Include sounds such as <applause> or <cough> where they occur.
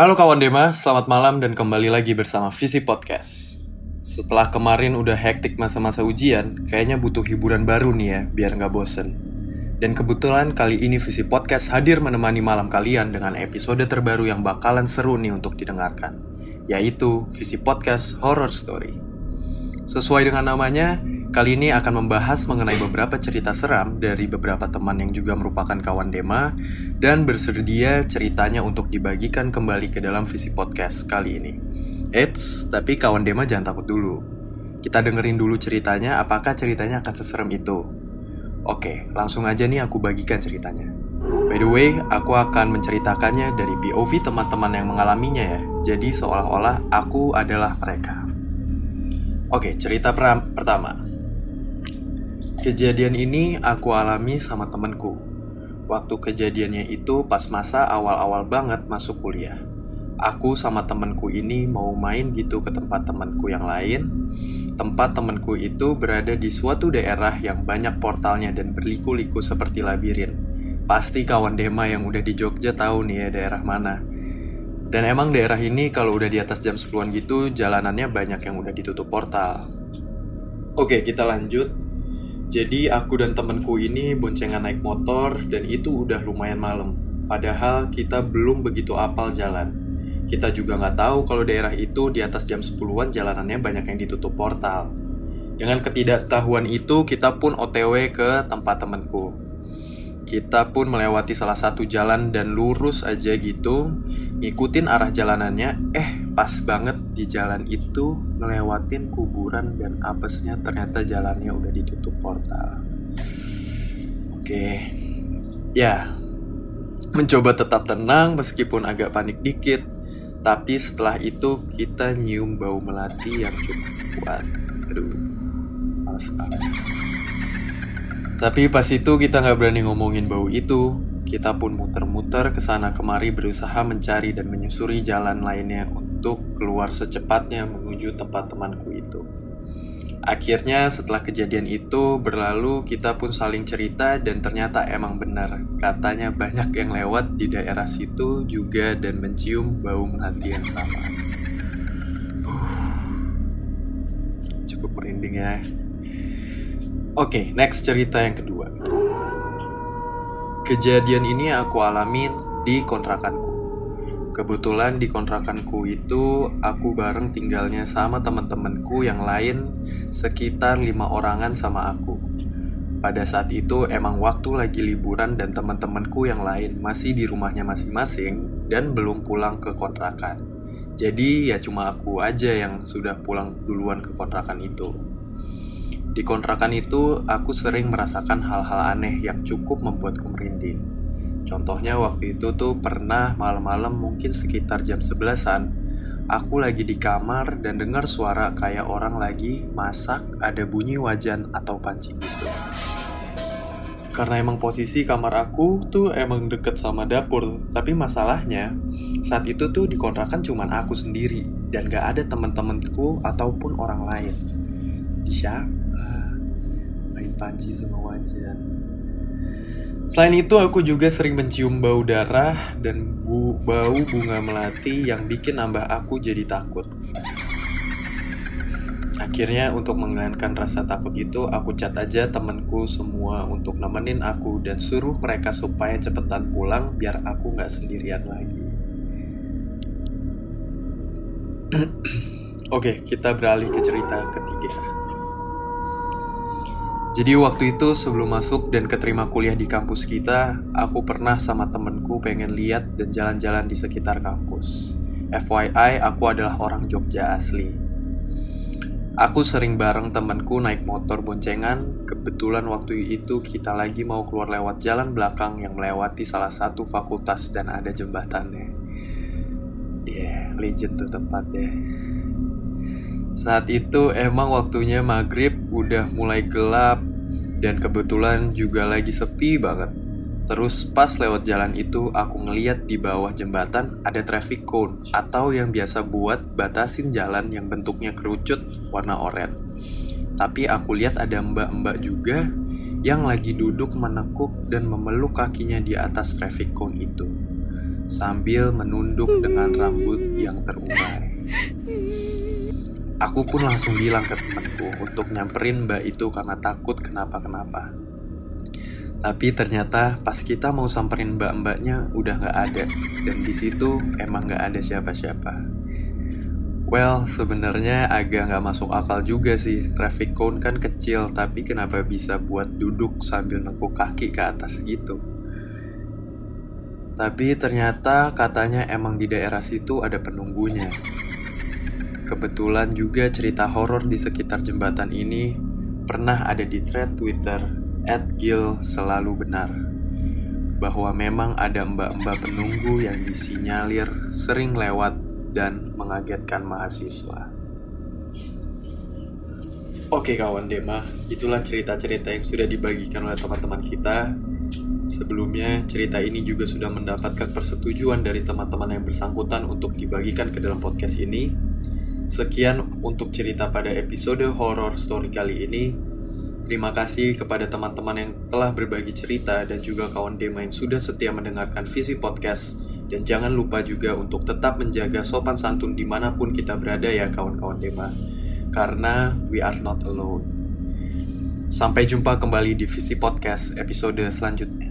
Halo kawan Dema, selamat malam dan kembali lagi bersama Visi Podcast. Setelah kemarin udah hektik masa-masa ujian, kayaknya butuh hiburan baru nih ya, biar nggak bosen. Dan kebetulan kali ini Visi Podcast hadir menemani malam kalian dengan episode terbaru yang bakalan seru nih untuk didengarkan, yaitu Visi Podcast Horror Story. Sesuai dengan namanya, kali ini akan membahas mengenai beberapa cerita seram dari beberapa teman yang juga merupakan kawan Dema dan bersedia ceritanya untuk dibagikan kembali ke dalam visi podcast kali ini. Eits, tapi kawan Dema jangan takut dulu. Kita dengerin dulu ceritanya, apakah ceritanya akan seserem itu? Oke, langsung aja nih aku bagikan ceritanya. By the way, aku akan menceritakannya dari POV teman-teman yang mengalaminya ya. Jadi seolah-olah aku adalah mereka. Oke, cerita pertama. Kejadian ini aku alami sama temenku. Waktu kejadiannya itu pas masa awal-awal banget masuk kuliah. Aku sama temenku ini mau main gitu ke tempat temenku yang lain. Tempat temenku itu berada di suatu daerah yang banyak portalnya dan berliku-liku seperti labirin. Pasti kawan Dema yang udah di Jogja tahu nih ya daerah mana. Dan emang daerah ini kalau udah di atas jam 10-an gitu jalanannya banyak yang udah ditutup portal. Oke, kita lanjut. Jadi aku dan temenku ini boncengan naik motor dan itu udah lumayan malam. Padahal kita belum begitu apal jalan. Kita juga nggak tahu kalau daerah itu di atas jam 10-an jalanannya banyak yang ditutup portal. Dengan ketidaktahuan itu, kita pun OTW ke tempat temenku. Kita pun melewati salah satu jalan dan lurus aja gitu Ngikutin arah jalanannya Eh pas banget di jalan itu Ngelewatin kuburan dan apesnya ternyata jalannya udah ditutup portal. Oke. Ya. Mencoba tetap tenang meskipun agak panik dikit. Tapi setelah itu kita nyium bau melati yang cukup kuat. Aduh. Males banget. Tapi pas itu kita nggak berani ngomongin bau itu. Kita pun muter-muter ke sana kemari berusaha mencari dan menyusuri jalan lainnya untuk keluar secepatnya menuju tempat temanku itu. Akhirnya setelah kejadian itu berlalu kita pun saling cerita dan ternyata emang benar Katanya banyak yang lewat di daerah situ juga dan mencium bau melati yang sama Cukup merinding ya Oke, okay, next cerita yang kedua. Kejadian ini aku alami di kontrakanku. Kebetulan di kontrakanku itu aku bareng tinggalnya sama teman-temanku yang lain sekitar lima orangan sama aku. Pada saat itu emang waktu lagi liburan dan teman-temanku yang lain masih di rumahnya masing-masing dan belum pulang ke kontrakan. Jadi ya cuma aku aja yang sudah pulang duluan ke kontrakan itu. Di kontrakan itu, aku sering merasakan hal-hal aneh yang cukup membuatku merinding. Contohnya waktu itu tuh pernah malam-malam mungkin sekitar jam 11-an, aku lagi di kamar dan dengar suara kayak orang lagi masak, ada bunyi wajan atau panci gitu. Karena emang posisi kamar aku tuh emang deket sama dapur, tapi masalahnya saat itu tuh di kontrakan cuman aku sendiri dan gak ada temen-temenku ataupun orang lain. Siapa? main panci sama wajan. Selain itu, aku juga sering mencium bau darah dan bu bau bunga melati yang bikin nambah aku jadi takut. Akhirnya untuk menghilangkan rasa takut itu, aku cat aja temenku semua untuk nemenin aku dan suruh mereka supaya cepetan pulang biar aku nggak sendirian lagi. <clears throat> Oke, kita beralih ke cerita ketiga. Jadi waktu itu sebelum masuk dan keterima kuliah di kampus kita, aku pernah sama temenku pengen lihat dan jalan-jalan di sekitar kampus. FYI, aku adalah orang Jogja asli. Aku sering bareng temenku naik motor boncengan, kebetulan waktu itu kita lagi mau keluar lewat jalan belakang yang melewati salah satu fakultas dan ada jembatannya. Yeah, legend tuh tempatnya. Saat itu emang waktunya maghrib udah mulai gelap dan kebetulan juga lagi sepi banget. Terus pas lewat jalan itu aku ngeliat di bawah jembatan ada traffic cone atau yang biasa buat batasin jalan yang bentuknya kerucut warna oranye. Tapi aku lihat ada mbak-mbak juga yang lagi duduk menekuk dan memeluk kakinya di atas traffic cone itu. sambil menunduk dengan rambut yang terurai. <laughs> Aku pun langsung bilang ke temanku untuk nyamperin mbak itu karena takut kenapa-kenapa. Tapi ternyata pas kita mau samperin mbak-mbaknya udah nggak ada dan di situ emang nggak ada siapa-siapa. Well, sebenarnya agak nggak masuk akal juga sih. Traffic cone kan kecil, tapi kenapa bisa buat duduk sambil nekuk kaki ke atas gitu? Tapi ternyata katanya emang di daerah situ ada penunggunya. Kebetulan juga cerita horor di sekitar jembatan ini pernah ada di thread Twitter @gil selalu benar bahwa memang ada mbak-mbak penunggu yang disinyalir sering lewat dan mengagetkan mahasiswa. Oke kawan Dema, itulah cerita-cerita yang sudah dibagikan oleh teman-teman kita. Sebelumnya, cerita ini juga sudah mendapatkan persetujuan dari teman-teman yang bersangkutan untuk dibagikan ke dalam podcast ini. Sekian untuk cerita pada episode horror story kali ini. Terima kasih kepada teman-teman yang telah berbagi cerita dan juga kawan Dema yang sudah setia mendengarkan visi podcast. Dan jangan lupa juga untuk tetap menjaga sopan santun di mana pun kita berada ya kawan-kawan Dema. Karena we are not alone. Sampai jumpa kembali di visi podcast episode selanjutnya.